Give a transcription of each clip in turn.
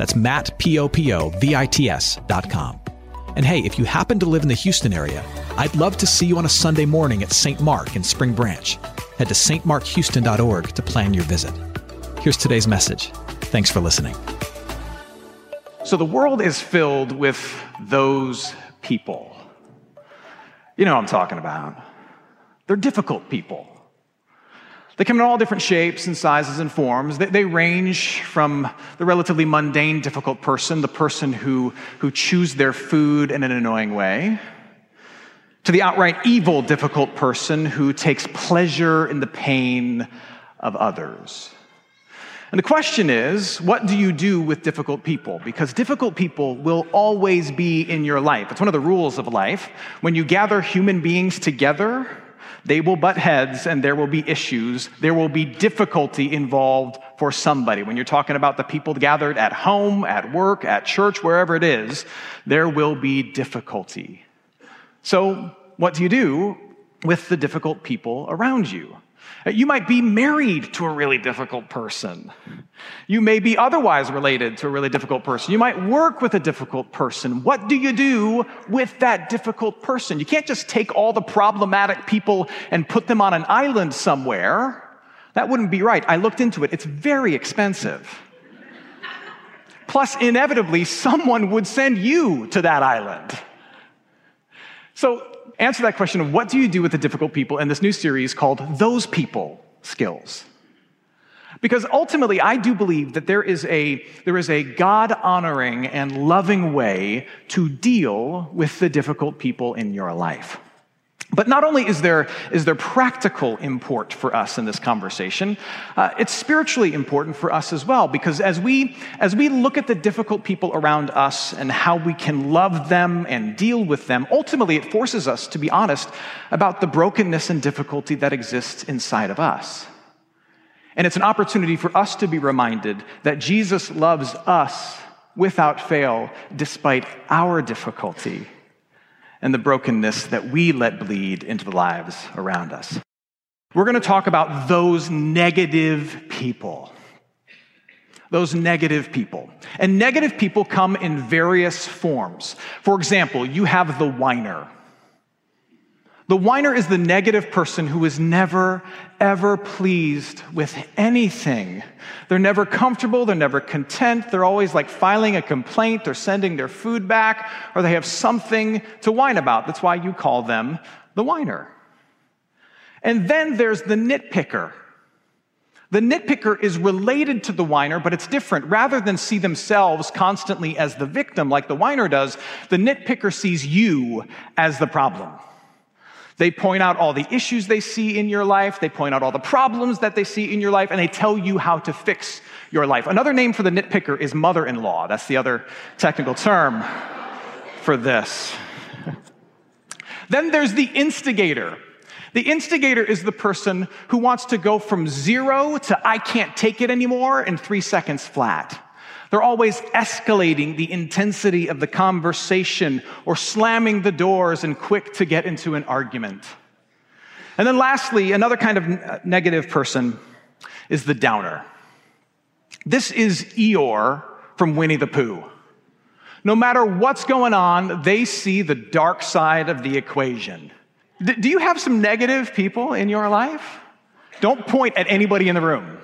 That's Matt, P-O-P-O-V-I-T-S dot com. And hey, if you happen to live in the Houston area, I'd love to see you on a Sunday morning at St. Mark in Spring Branch. Head to stmarkhouston.org to plan your visit. Here's today's message. Thanks for listening. So, the world is filled with those people. You know what I'm talking about. They're difficult people. They come in all different shapes and sizes and forms. They, they, range from the relatively mundane, difficult person, the person who, who chews their food in an annoying way, to the outright evil, difficult person who takes pleasure in the pain of others. And the question is, what do you do with difficult people? Because difficult people will always be in your life. It's one of the rules of life. When you gather human beings together, they will butt heads and there will be issues. There will be difficulty involved for somebody. When you're talking about the people gathered at home, at work, at church, wherever it is, there will be difficulty. So, what do you do with the difficult people around you? Uh, you might be married to a really difficult person. You may be otherwise related to a really difficult person. You might work with a difficult person. What do you do with that difficult person? You can't just take all the problematic people and put them on an island somewhere. That wouldn't be right. I looked into it, it's very expensive. Plus, inevitably, someone would send you to that island. So, answer that question of what do you do with the difficult people in this new series called Those People Skills. Because ultimately, I do believe that there is a, there is a God honoring and loving way to deal with the difficult people in your life. But not only is there, is there practical import for us in this conversation, uh, it's spiritually important for us as well, because as we, as we look at the difficult people around us and how we can love them and deal with them, ultimately it forces us to be honest about the brokenness and difficulty that exists inside of us. And it's an opportunity for us to be reminded that Jesus loves us without fail, despite our difficulty and the brokenness that we let bleed into the lives around us. We're going to talk about those negative people. Those negative people. And negative people come in various forms. For example, you have the whiner. The whiner is the negative person who is never, ever pleased with anything. They're never comfortable, they're never content, they're always like filing a complaint, they're sending their food back, or they have something to whine about. That's why you call them the whiner. And then there's the nitpicker. The nitpicker is related to the whiner, but it's different. Rather than see themselves constantly as the victim like the whiner does, the nitpicker sees you as the problem. They point out all the issues they see in your life, they point out all the problems that they see in your life, and they tell you how to fix your life. Another name for the nitpicker is mother in law. That's the other technical term for this. then there's the instigator. The instigator is the person who wants to go from zero to I can't take it anymore in three seconds flat. They're always escalating the intensity of the conversation or slamming the doors and quick to get into an argument. And then lastly, another kind of uh, negative person is the downer. This is Eeyore from Winnie the Pooh. No matter what's going on, they see the dark side of the equation. D- do you have some negative people in your life? Don't point at anybody in the room.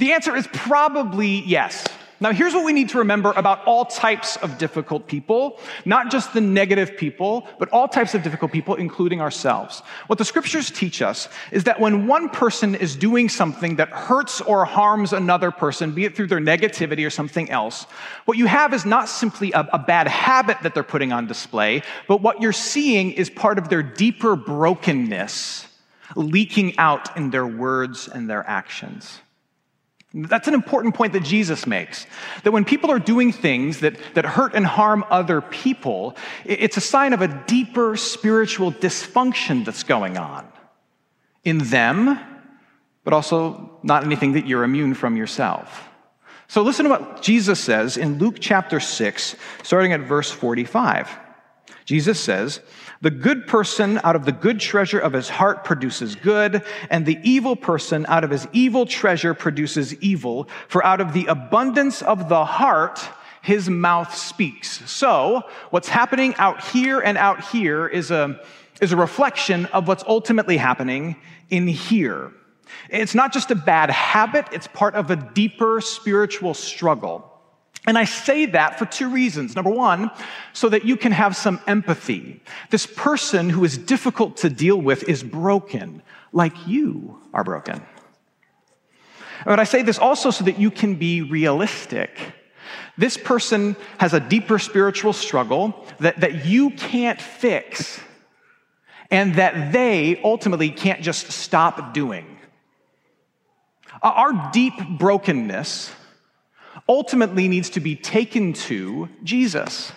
The answer is probably yes. Now, here's what we need to remember about all types of difficult people, not just the negative people, but all types of difficult people, including ourselves. What the scriptures teach us is that when one person is doing something that hurts or harms another person, be it through their negativity or something else, what you have is not simply a, a bad habit that they're putting on display, but what you're seeing is part of their deeper brokenness leaking out in their words and their actions. That's an important point that Jesus makes. That when people are doing things that, that hurt and harm other people, it's a sign of a deeper spiritual dysfunction that's going on in them, but also not anything that you're immune from yourself. So listen to what Jesus says in Luke chapter 6, starting at verse 45. Jesus says, the good person out of the good treasure of his heart produces good, and the evil person out of his evil treasure produces evil. For out of the abundance of the heart, his mouth speaks. So, what's happening out here and out here is a, is a reflection of what's ultimately happening in here. It's not just a bad habit, it's part of a deeper spiritual struggle. And I say that for two reasons. Number one, so that you can have some empathy. This person who is difficult to deal with is broken, like you are broken. But I say this also so that you can be realistic. This person has a deeper spiritual struggle that, that you can't fix, and that they ultimately can't just stop doing. Our deep brokenness ultimately needs to be taken to Jesus.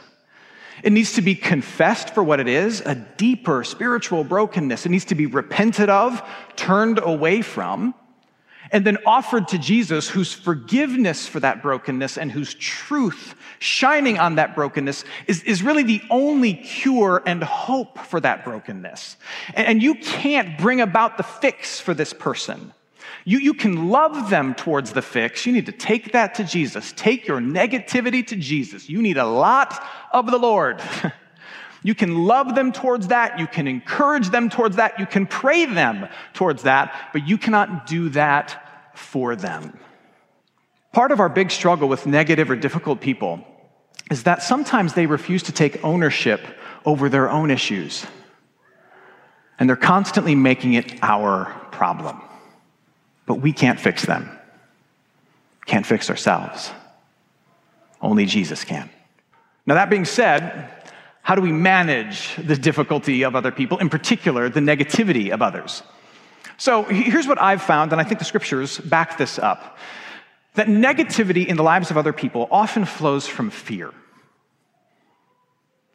It needs to be confessed for what it is a deeper spiritual brokenness. It needs to be repented of, turned away from, and then offered to Jesus, whose forgiveness for that brokenness and whose truth shining on that brokenness is, is really the only cure and hope for that brokenness. And, and you can't bring about the fix for this person. You, you can love them towards the fix. You need to take that to Jesus. Take your negativity to Jesus. You need a lot of the Lord. you can love them towards that. You can encourage them towards that. You can pray them towards that, but you cannot do that for them. Part of our big struggle with negative or difficult people is that sometimes they refuse to take ownership over their own issues. And they're constantly making it our problem. But we can't fix them. Can't fix ourselves. Only Jesus can. Now, that being said, how do we manage the difficulty of other people, in particular, the negativity of others? So, here's what I've found, and I think the scriptures back this up that negativity in the lives of other people often flows from fear.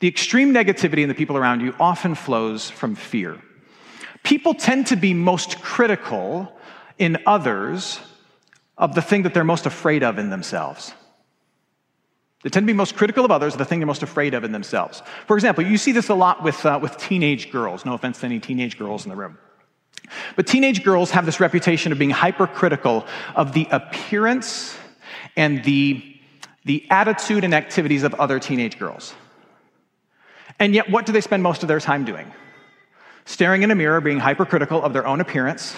The extreme negativity in the people around you often flows from fear. People tend to be most critical in others of the thing that they're most afraid of in themselves. They tend to be most critical of others, of the thing they're most afraid of in themselves. For example, you see this a lot with, uh, with teenage girls. No offense to any teenage girls in the room. But teenage girls have this reputation of being hypercritical of the appearance and the, the attitude and activities of other teenage girls. And yet, what do they spend most of their time doing? Staring in a mirror, being hypercritical of their own appearance,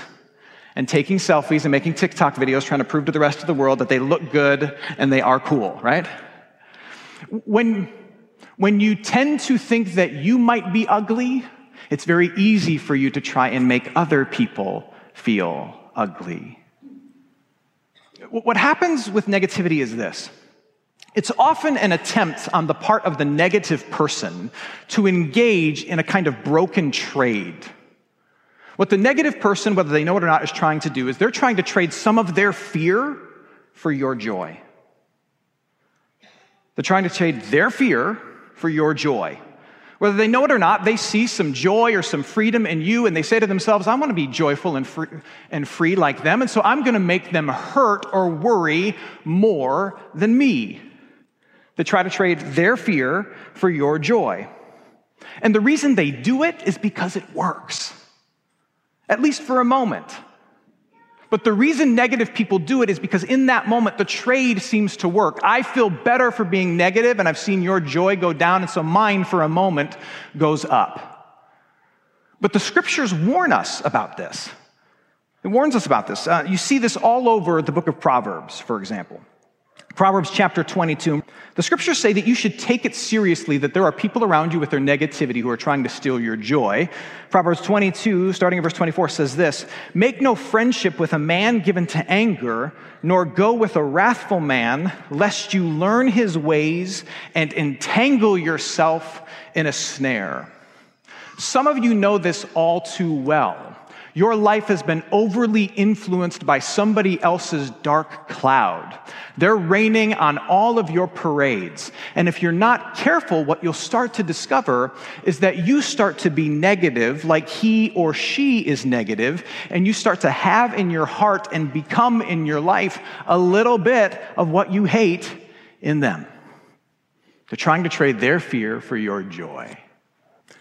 and taking selfies and making TikTok videos trying to prove to the rest of the world that they look good and they are cool, right? When, when you tend to think that you might be ugly, it's very easy for you to try and make other people feel ugly. What happens with negativity is this. It's often an attempt on the part of the negative person to engage in a kind of broken trade what the negative person, whether they know it or not, is trying to do is they're trying to trade some of their fear for your joy. They're trying to trade their fear for your joy. Whether they know it or not, they see some joy or some freedom in you, and they say to themselves, I want to be joyful and free, and free like them, and so I'm going to make them hurt or worry more than me. They try to trade their fear for your joy. And the reason they do it is because it works at least for a moment. But the reason negative people do it is because in that moment, the trade seems to work. I feel better for being negative, and I've seen your joy go down, and so mine for a moment goes up. But the scriptures warn us about this. It warns us about this. Uh, you see this all over the book of Proverbs, for example. Proverbs chapter 22. The scriptures say that you should take it seriously that there are people around you with their negativity who are trying to steal your joy. Proverbs 22, starting in verse 24, says this Make no friendship with a man given to anger, nor go with a wrathful man, lest you learn his ways and entangle yourself in a snare. Some of you know this all too well. Your life has been overly influenced by somebody else's dark cloud. They're raining on all of your parades. And if you're not careful, what you'll start to discover is that you start to be negative, like he or she is negative, and you start to have in your heart and become in your life a little bit of what you hate in them. They're trying to trade their fear for your joy.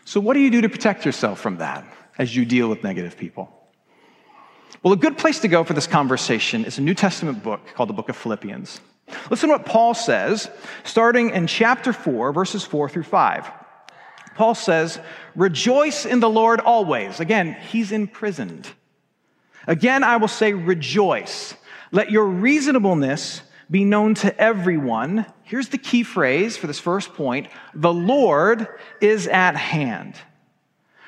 So, what do you do to protect yourself from that? As you deal with negative people? Well, a good place to go for this conversation is a New Testament book called the Book of Philippians. Listen to what Paul says, starting in chapter 4, verses 4 through 5. Paul says, Rejoice in the Lord always. Again, he's imprisoned. Again, I will say, Rejoice. Let your reasonableness be known to everyone. Here's the key phrase for this first point the Lord is at hand.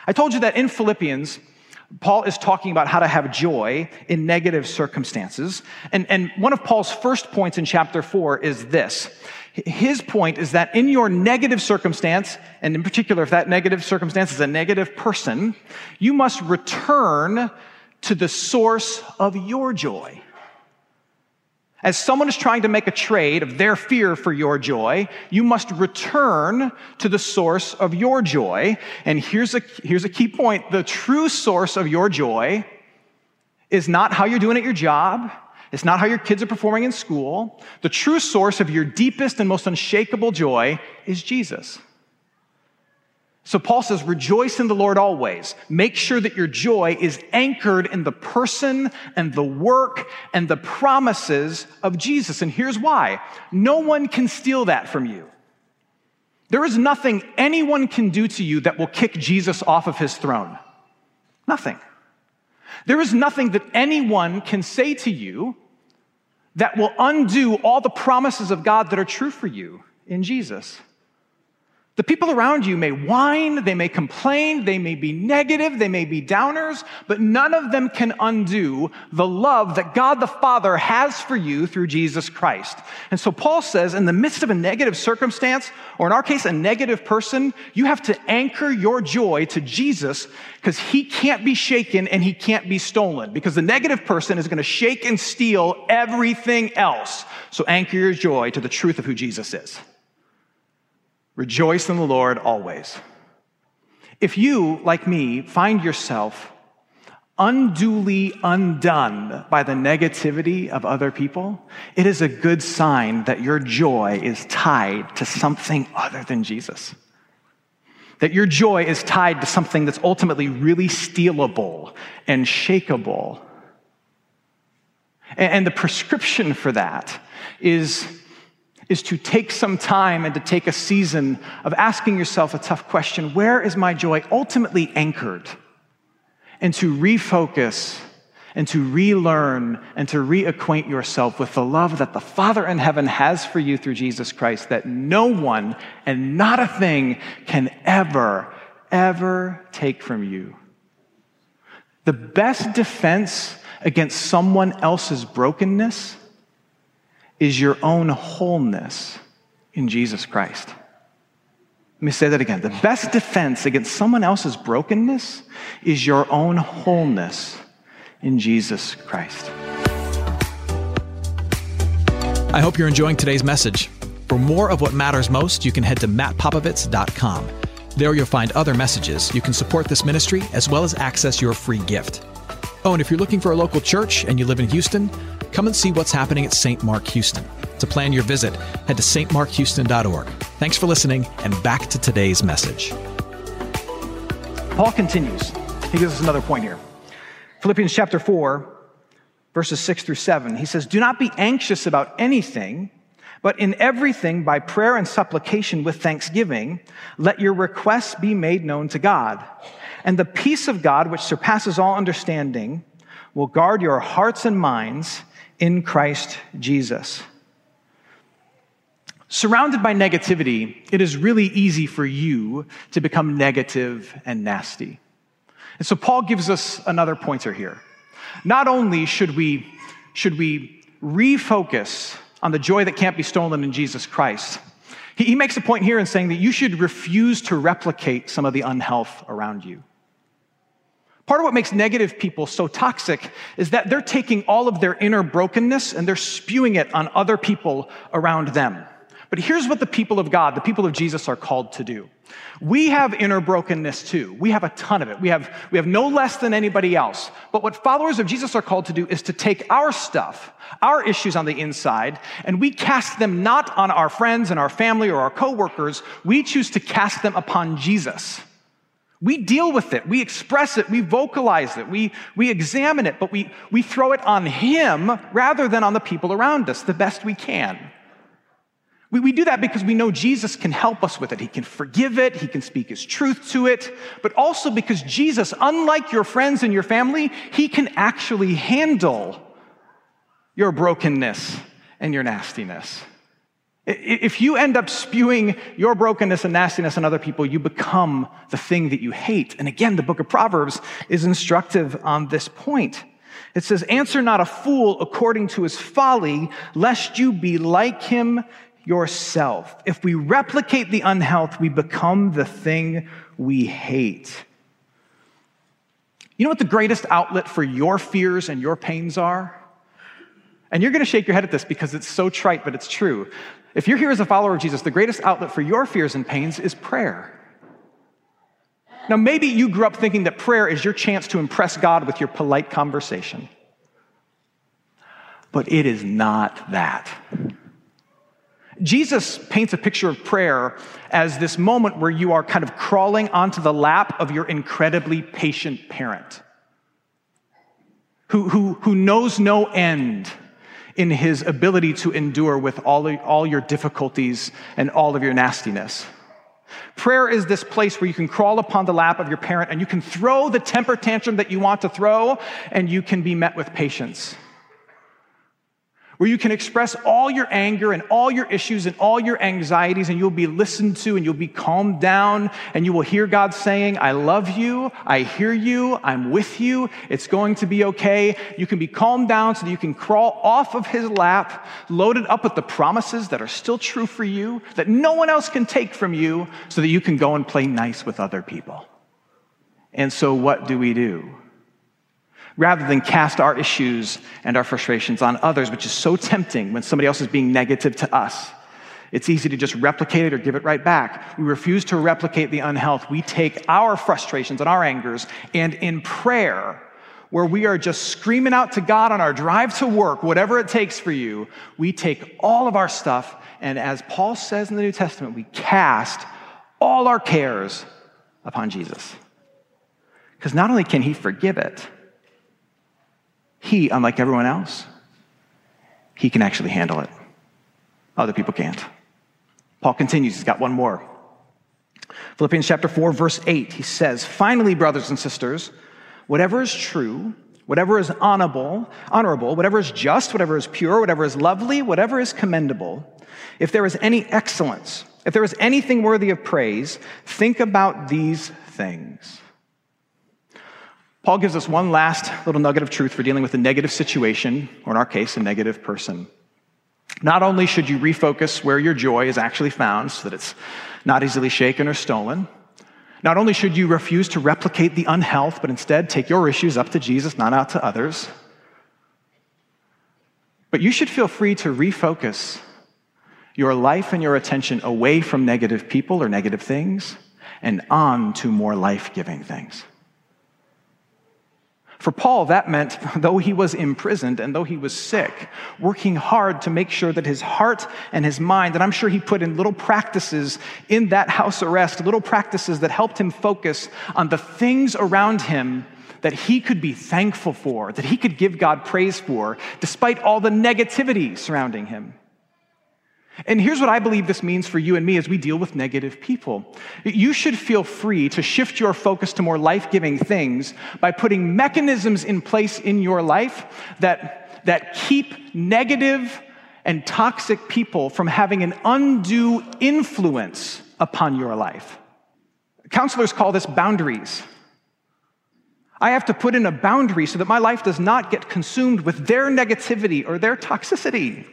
I told you that in Philippians, Paul is talking about how to have joy in negative circumstances. And, and one of Paul's first points in chapter four is this. His point is that in your negative circumstance, and in particular, if that negative circumstance is a negative person, you must return to the source of your joy. As someone is trying to make a trade of their fear for your joy, you must return to the source of your joy. And here's a, here's a key point the true source of your joy is not how you're doing at your job. It's not how your kids are performing in school. The true source of your deepest and most unshakable joy is Jesus. So Paul says, rejoice in the Lord always. Make sure that your joy is anchored in the person and the work and the promises of Jesus. And here's why no one can steal that from you. There is nothing anyone can do to you that will kick Jesus off of his throne. Nothing. There is nothing that anyone can say to you that will undo all the promises of God that are true for you in Jesus. The people around you may whine, they may complain, they may be negative, they may be downers, but none of them can undo the love that God the Father has for you through Jesus Christ. And so Paul says, in the midst of a negative circumstance, or in our case, a negative person, you have to anchor your joy to Jesus because he can't be shaken and he can't be stolen because the negative person is going to shake and steal everything else. So anchor your joy to the truth of who Jesus is. Rejoice in the Lord always. If you, like me, find yourself unduly undone by the negativity of other people, it is a good sign that your joy is tied to something other than Jesus. That your joy is tied to something that's ultimately really stealable and shakable. And the prescription for that is is to take some time and to take a season of asking yourself a tough question where is my joy ultimately anchored? And to refocus and to relearn and to reacquaint yourself with the love that the Father in heaven has for you through Jesus Christ that no one and not a thing can ever, ever take from you. The best defense against someone else's brokenness is your own wholeness in Jesus Christ. Let me say that again. The best defense against someone else's brokenness is your own wholeness in Jesus Christ. I hope you're enjoying today's message. For more of what matters most, you can head to mattpopovits.com. There you'll find other messages. You can support this ministry as well as access your free gift. Oh, and if you're looking for a local church and you live in Houston, come and see what's happening at St. Mark Houston. To plan your visit, head to stmarkhouston.org. Thanks for listening, and back to today's message. Paul continues. He gives us another point here. Philippians chapter 4, verses 6 through 7. He says, Do not be anxious about anything, but in everything, by prayer and supplication with thanksgiving, let your requests be made known to God. And the peace of God, which surpasses all understanding, will guard your hearts and minds in Christ Jesus. Surrounded by negativity, it is really easy for you to become negative and nasty. And so Paul gives us another pointer here. Not only should we, should we refocus on the joy that can't be stolen in Jesus Christ, he, he makes a point here in saying that you should refuse to replicate some of the unhealth around you. Part of what makes negative people so toxic is that they're taking all of their inner brokenness and they're spewing it on other people around them. But here's what the people of God, the people of Jesus, are called to do. We have inner brokenness too. We have a ton of it. We have, we have no less than anybody else. But what followers of Jesus are called to do is to take our stuff, our issues on the inside, and we cast them not on our friends and our family or our coworkers. We choose to cast them upon Jesus. We deal with it, we express it, we vocalize it, we, we examine it, but we, we throw it on Him rather than on the people around us the best we can. We, we do that because we know Jesus can help us with it. He can forgive it, He can speak His truth to it, but also because Jesus, unlike your friends and your family, He can actually handle your brokenness and your nastiness. If you end up spewing your brokenness and nastiness on other people, you become the thing that you hate. And again, the book of Proverbs is instructive on this point. It says, Answer not a fool according to his folly, lest you be like him yourself. If we replicate the unhealth, we become the thing we hate. You know what the greatest outlet for your fears and your pains are? And you're going to shake your head at this because it's so trite, but it's true. If you're here as a follower of Jesus, the greatest outlet for your fears and pains is prayer. Now, maybe you grew up thinking that prayer is your chance to impress God with your polite conversation. But it is not that. Jesus paints a picture of prayer as this moment where you are kind of crawling onto the lap of your incredibly patient parent who, who, who knows no end in his ability to endure with all, all your difficulties and all of your nastiness. Prayer is this place where you can crawl upon the lap of your parent and you can throw the temper tantrum that you want to throw and you can be met with patience where you can express all your anger and all your issues and all your anxieties, and you'll be listened to and you'll be calmed down, and you will hear God saying, I love you, I hear you, I'm with you, it's going to be okay. You can be calmed down so that you can crawl off of His lap, loaded up with the promises that are still true for you, that no one else can take from you, so that you can go and play nice with other people. And so, what do we do? Rather than cast our issues and our frustrations on others, which is so tempting when somebody else is being negative to us. It's easy to just replicate it or give it right back. We refuse to replicate the unhealth. We take our frustrations and our angers, and in prayer, where we are just screaming out to God on our drive to work, whatever it takes for you, we take all of our stuff, and as Paul says in the New Testament, we cast all our cares upon Jesus. Because not only can he forgive it, he, unlike everyone else, he can actually handle it. Other people can't. Paul continues, he's got one more. Philippians chapter 4, verse 8, he says, Finally, brothers and sisters, whatever is true, whatever is honorable, honorable, whatever is just, whatever is pure, whatever is lovely, whatever is commendable, if there is any excellence, if there is anything worthy of praise, think about these things. Paul gives us one last little nugget of truth for dealing with a negative situation, or in our case, a negative person. Not only should you refocus where your joy is actually found so that it's not easily shaken or stolen, not only should you refuse to replicate the unhealth, but instead take your issues up to Jesus, not out to others, but you should feel free to refocus your life and your attention away from negative people or negative things and on to more life giving things. For Paul, that meant, though he was imprisoned and though he was sick, working hard to make sure that his heart and his mind, and I'm sure he put in little practices in that house arrest, little practices that helped him focus on the things around him that he could be thankful for, that he could give God praise for, despite all the negativity surrounding him. And here's what I believe this means for you and me as we deal with negative people. You should feel free to shift your focus to more life giving things by putting mechanisms in place in your life that, that keep negative and toxic people from having an undue influence upon your life. Counselors call this boundaries. I have to put in a boundary so that my life does not get consumed with their negativity or their toxicity.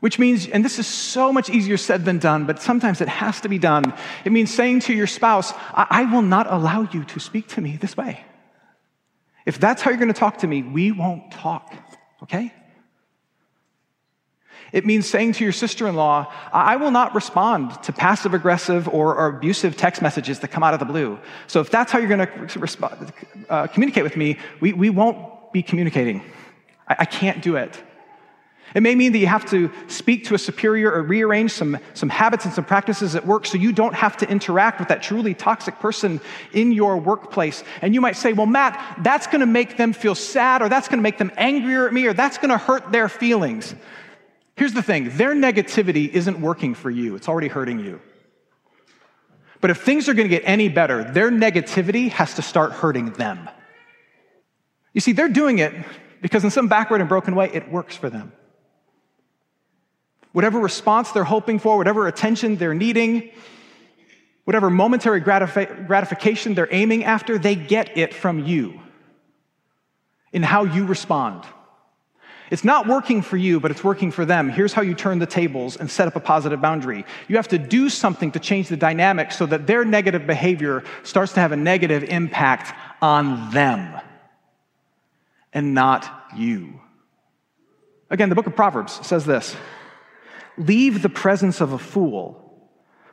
Which means, and this is so much easier said than done, but sometimes it has to be done. It means saying to your spouse, I, I will not allow you to speak to me this way. If that's how you're going to talk to me, we won't talk, okay? It means saying to your sister in law, I will not respond to passive aggressive or, or, abusive text messages that come out of the blue. So if that's how you're going to uh, communicate with me, we, we won't be communicating. I, I can't do it. It may mean that you have to speak to a superior or rearrange some, some habits and some practices at work so you don't have to interact with that truly toxic person in your workplace. And you might say, well, Matt, that's going to make them feel sad, or that's going to make them angrier at me, or that's going to hurt their feelings. Here's the thing their negativity isn't working for you, it's already hurting you. But if things are going to get any better, their negativity has to start hurting them. You see, they're doing it because in some backward and broken way, it works for them. Whatever response they're hoping for, whatever attention they're needing, whatever momentary gratif- gratification they're aiming after, they get it from you in how you respond. It's not working for you, but it's working for them. Here's how you turn the tables and set up a positive boundary. You have to do something to change the dynamic so that their negative behavior starts to have a negative impact on them and not you. Again, the book of Proverbs says this Leave the presence of a fool,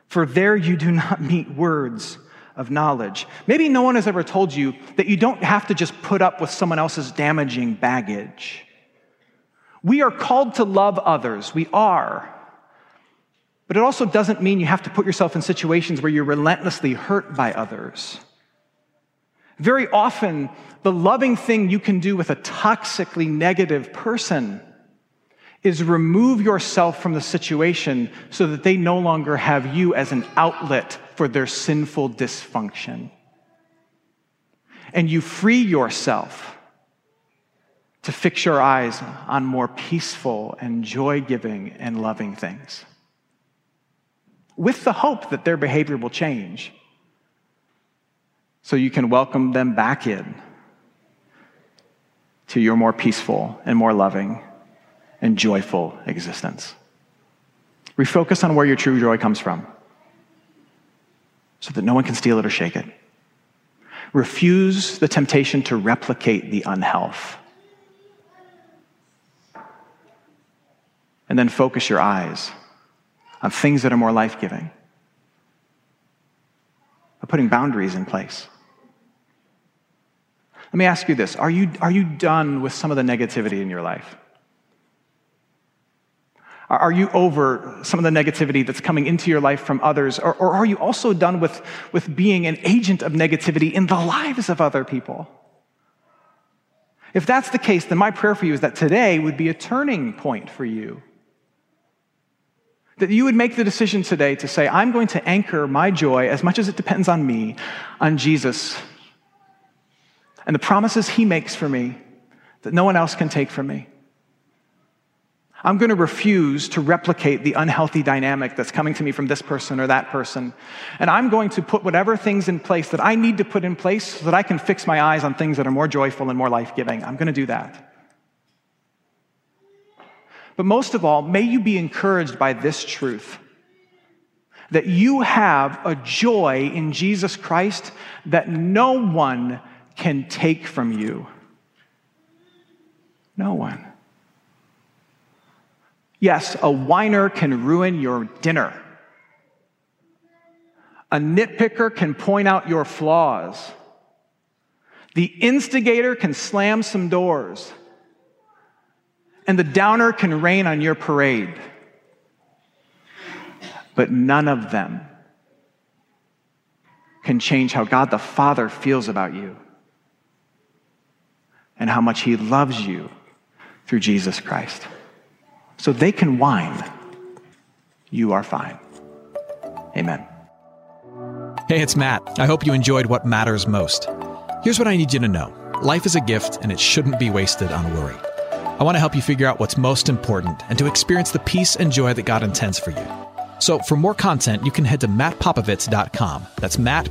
for there you do not meet words of knowledge. Maybe no one has ever told you that you don't have to just put up with someone else's damaging baggage. We are called to love others. We are. But it also doesn't mean you have to put yourself in situations where you're relentlessly hurt by others. Very often, the loving thing you can do with a toxically negative person is remove yourself from the situation so that they no longer have you as an outlet for their sinful dysfunction. And you free yourself to fix your eyes on more peaceful and joy giving and loving things. With the hope that their behavior will change so you can welcome them back in to your more peaceful and more loving and joyful existence. Refocus on where your true joy comes from so that no one can steal it or shake it. Refuse the temptation to replicate the unhealth. And then focus your eyes on things that are more life giving, by putting boundaries in place. Let me ask you this are you, are you done with some of the negativity in your life? Are you over some of the negativity that's coming into your life from others? Or, or, are you also done with, with being an agent of negativity in the lives of other people? If that's the case, then my prayer for you is that today would be a turning point for you. That you would make the decision today to say, I'm going to anchor my joy, as much as it depends on me, on Jesus and the promises he makes for me that no one else can take from me. I'm going to refuse to replicate the unhealthy dynamic that's coming to me from this person or that person. And I'm going to put whatever things in place that I need to put in place so that I can fix my eyes on things that are more joyful and more life giving. I'm going to do that. But most of all, may you be encouraged by this truth that you have a joy in Jesus Christ that no one can take from you. No one. Yes, a whiner can ruin your dinner. A nitpicker can point out your flaws. The instigator can slam some doors. And the downer can rain on your parade. But none of them can change how God the Father feels about you and how much He loves you through Jesus Christ. So they can whine. You are fine. Amen. Hey, it's Matt. I hope you enjoyed what matters most. Here's what I need you to know life is a gift, and it shouldn't be wasted on worry. I want to help you figure out what's most important and to experience the peace and joy that God intends for you. So, for more content, you can head to mattpopovits.com. That's Matt.